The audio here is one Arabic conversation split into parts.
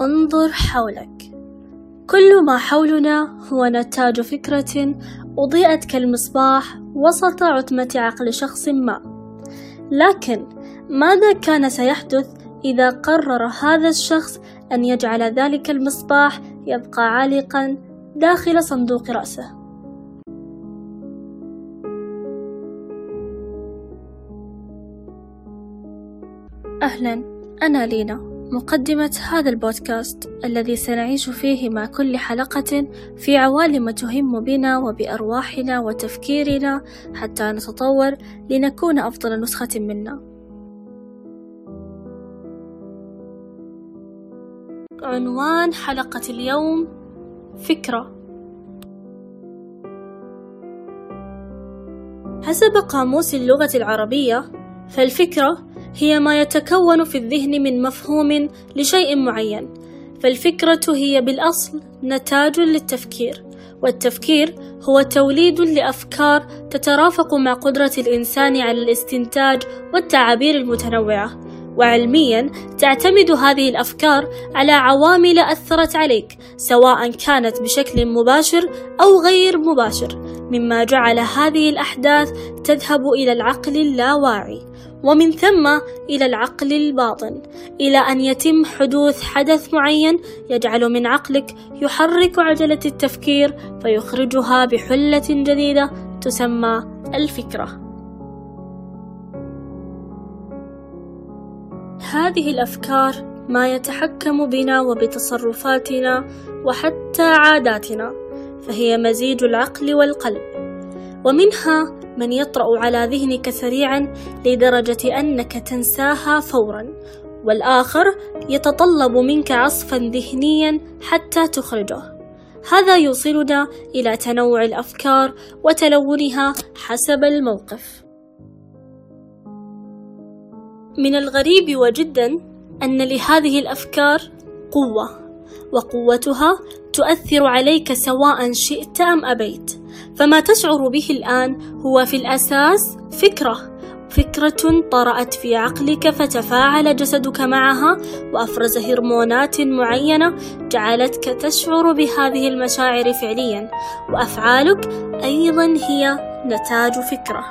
انظر حولك. كل ما حولنا هو نتاج فكرة أضيئت كالمصباح وسط عتمة عقل شخص ما. لكن ماذا كان سيحدث إذا قرر هذا الشخص أن يجعل ذلك المصباح يبقى عالقا داخل صندوق رأسه؟ أهلا أنا لينا. مقدمة هذا البودكاست الذي سنعيش فيه مع كل حلقة في عوالم تهم بنا وبأرواحنا وتفكيرنا حتى نتطور لنكون أفضل نسخة منا. عنوان حلقة اليوم فكرة حسب قاموس اللغة العربية فالفكرة هي ما يتكون في الذهن من مفهوم لشيء معين فالفكرة هي بالأصل نتاج للتفكير والتفكير هو توليد لأفكار تترافق مع قدرة الإنسان على الاستنتاج والتعابير المتنوعة. وعلميا تعتمد هذه الأفكار على عوامل أثرت عليك سواء كانت بشكل مباشر أو غير مباشر مما جعل هذه الأحداث تذهب إلى العقل اللاواعي. ومن ثم إلى العقل الباطن إلى أن يتم حدوث حدث معين يجعل من عقلك يحرك عجلة التفكير فيخرجها بحلة جديدة تسمى الفكرة. هذه الأفكار ما يتحكم بنا وبتصرفاتنا وحتى عاداتنا فهي مزيج العقل والقلب ومنها من يطرأ على ذهنك سريعا لدرجة أنك تنساها فورا. والآخر يتطلب منك عصفا ذهنيا حتى تخرجه. هذا يوصلنا إلى تنوع الأفكار وتلونها حسب الموقف. من الغريب وجدا أن لهذه الأفكار قوة وقوتها تؤثر عليك سواء شئت أم أبيت. فما تشعر به الآن هو في الأساس فكرة فكرة طرأت في عقلك فتفاعل جسدك معها وأفرز هرمونات معينة جعلتك تشعر بهذه المشاعر فعليا وأفعالك أيضا هي نتاج فكرة.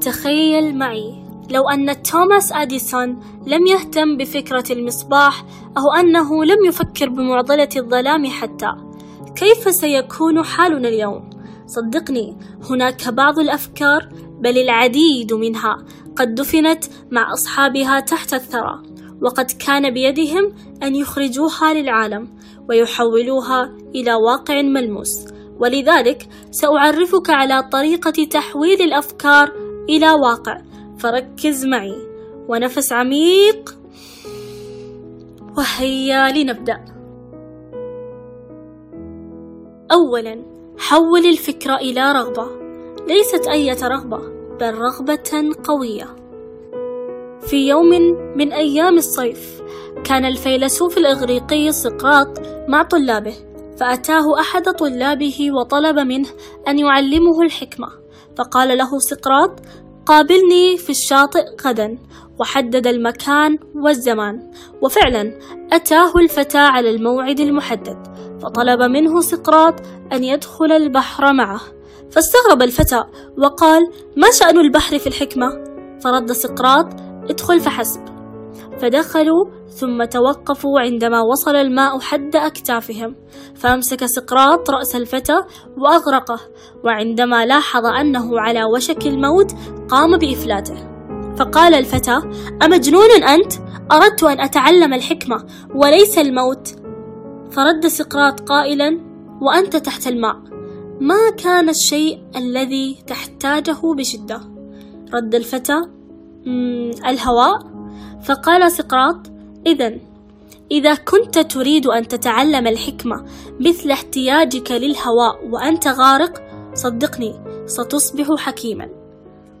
تخيل معي لو أن توماس أديسون لم يهتم بفكرة المصباح أو أنه لم يفكر بمعضلة الظلام حتى كيف سيكون حالنا اليوم؟ صدقني هناك بعض الأفكار بل العديد منها قد دفنت مع أصحابها تحت الثرى وقد كان بيدهم أن يخرجوها للعالم ويحولوها إلى واقع ملموس ولذلك سأعرفك على طريقة تحويل الأفكار إلى واقع فركز معي. ونفس عميق. وهيا لنبدأ. أولا حول الفكرة إلى رغبة. ليست أية رغبة بل رغبة قوية. في يوم من أيام الصيف كان الفيلسوف الإغريقي سقراط مع طلابه فأتاه أحد طلابه وطلب منه أن يعلمه الحكمة. فقال له سقراط قابلني في الشاطئ غدا وحدد المكان والزمان وفعلا أتاه الفتى على الموعد المحدد فطلب منه سقراط أن يدخل البحر معه. فاستغرب الفتى وقال ما شأن البحر في الحكمة؟ فرد سقراط ادخل فحسب. فدخلوا ثم توقفوا عندما وصل الماء حد أكتافهم فأمسك سقراط رأس الفتى وأغرقه وعندما لاحظ أنه على وشك الموت قام بإفلاته. فقال الفتى أمجنون أنت؟ أردت أن أتعلم الحكمة وليس الموت. فرد سقراط قائلا وأنت تحت الماء ما كان الشيء الذي تحتاجه بشدة؟ رد الفتى الهواء؟ فقال سقراط إذا إذا كنت تريد أن تتعلم الحكمة مثل احتياجك للهواء وأنت غارق صدقني ستصبح حكيما.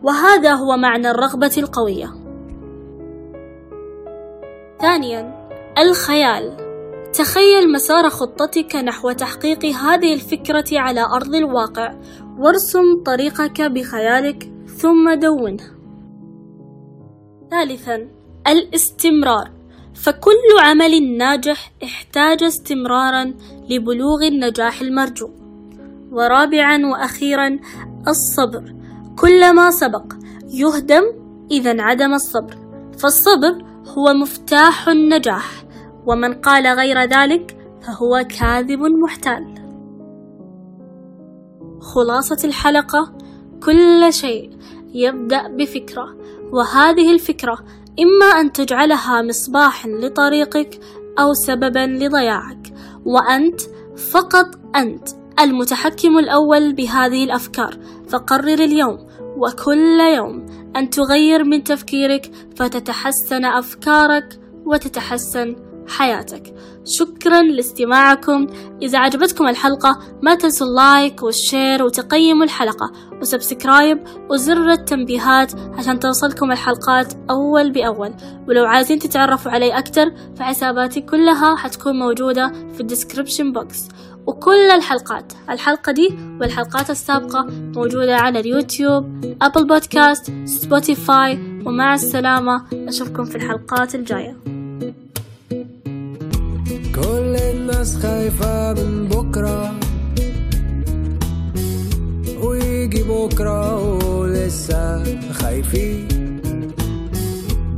وهذا هو معنى الرغبة القوية. ثانيا الخيال. تخيل مسار خطتك نحو تحقيق هذه الفكرة على أرض الواقع وارسم طريقك بخيالك ثم دونه. ثالثا الاستمرار فكل عمل ناجح احتاج استمرارا لبلوغ النجاح المرجو. ورابعا وأخيرا الصبر. كلما سبق يهدم إذا انعدم الصبر. فالصبر هو مفتاح النجاح ومن قال غير ذلك فهو كاذب محتال. خلاصة الحلقة كل شيء يبدأ بفكرة وهذه الفكرة إما أن تجعلها مصباحا لطريقك أو سببا لضياعك وأنت فقط أنت المتحكم الأول بهذه الأفكار. فقرر اليوم وكل يوم أن تغير من تفكيرك فتتحسن أفكارك وتتحسن حياتك. شكرا لاستماعكم. إذا عجبتكم الحلقة ما تنسوا ال like وال share وتقيموا الحلقة و subscribe وزر التنبيهات عشان توصلكم الحلقات أول بأول. ولو عايزين تتعرفوا علي أكتر فحساباتي كلها حتكون موجودة في ال description box. وكل الحلقات الحلقة دي والحلقات السابقة موجودة على ال YouTube Apple Podcast Spotify ومع السلامة أشوفكم في الحلقات الجاية. كل الناس خايفة من بكرة. ويجي بكرة ولسه خايفين.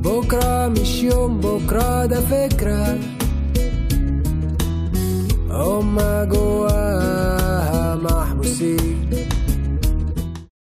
بكرة مش يوم بكرة ده فكرة. هما جواها محبوسين.